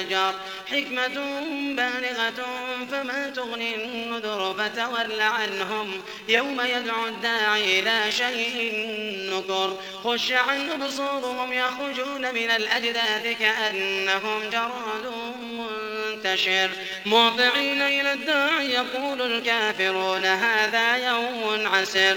مزدجر حكمة بالغة فما تغني النذر فتول عنهم. يوم يدعو الداعي إلى شيء نكر. خش عن أبصارهم يخرجون من الأجداث كأنهم جراد منتشر. مهطعين إلى الداعي يقول الكافرون هذا يوم عسر.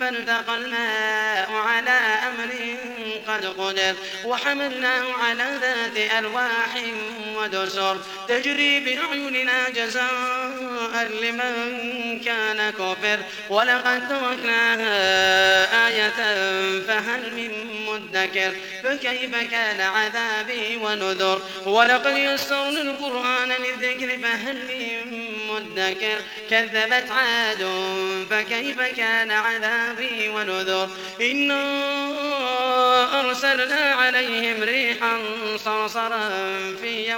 فالتقى الماء على أمر قد قدر وحملناه على ذات ألواح ودسر. تجري بأعيننا جزاء لمن كان كفر. ولقد تركناها آية فهل من مدكر؟ فكيف كان عذابي ونذر؟ ولقد يسرنا القرآن للذكر فهل من مدكر كذبت عاد فكيف كان عذابي ونذر إنا أرسلنا عليهم ريحا صرصرا في يوم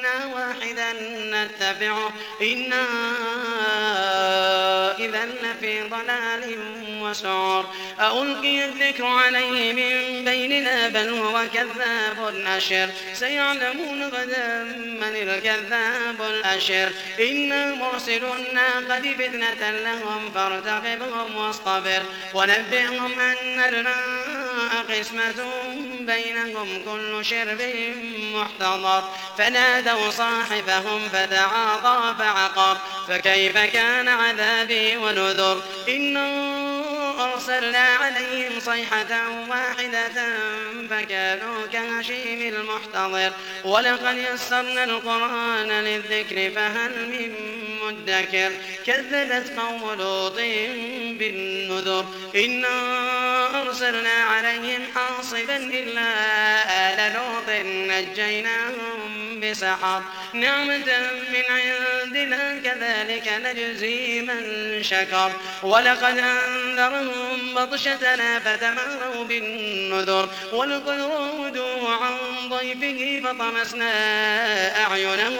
منا واحدا نتبعه إنا إذا لفي ضلال وسعر ألقي الذكر عليه من بيننا بل هو كذاب أشر سيعلمون غدا من الكذاب الأشر إنا مرسل الناقة فتنة لهم فارتقبهم واصطبر ونبئهم أن الماء قسمة بينهم كل شرب محتضر. فنادوا صاحبهم فتعاطى فعقر فكيف كان عذابي ونذر؟ إنا أرسلنا عليهم صيحة واحدة فكانوا كهشيم المحتضر. ولقد يسرنا القرآن للذكر فهل من مدكر كذبت قوم لوط بالنذر إنا أرسلنا عليهم حاصبا إلا آل لوط نجيناهم بسحر. نعمة من عندنا كذلك نجزي من شكر. ولقد أنذرهم بطشتنا فتماروا بالنذر. ولقد راودوا عن ضيفه فطمسنا أعينهم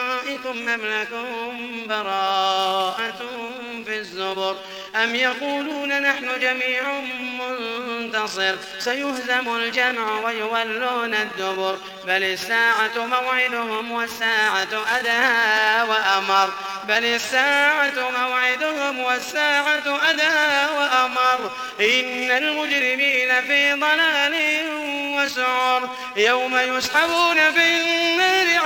أولئكم أم لكم براءة في الزبر أم يقولون نحن جميع منتصر سيهزم الجمع ويولون الدبر بل الساعة موعدهم والساعة أدهى وأمر بل الساعة موعدهم والساعة أدهى وأمر إن المجرمين في ضلال وسعر يوم يسحبون في النار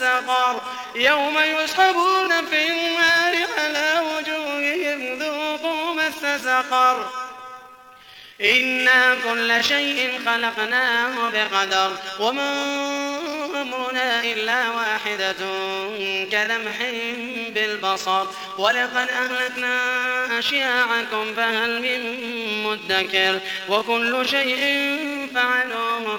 سقر يوم يسحبون في النار على وجوههم ذوقوا مس سقر إنا كل شيء خلقناه بقدر وما أمرنا إلا واحدة كلمح بالبصر ولقد أهلكنا أشياعكم فهل من مدكر وكل شيء فعلوه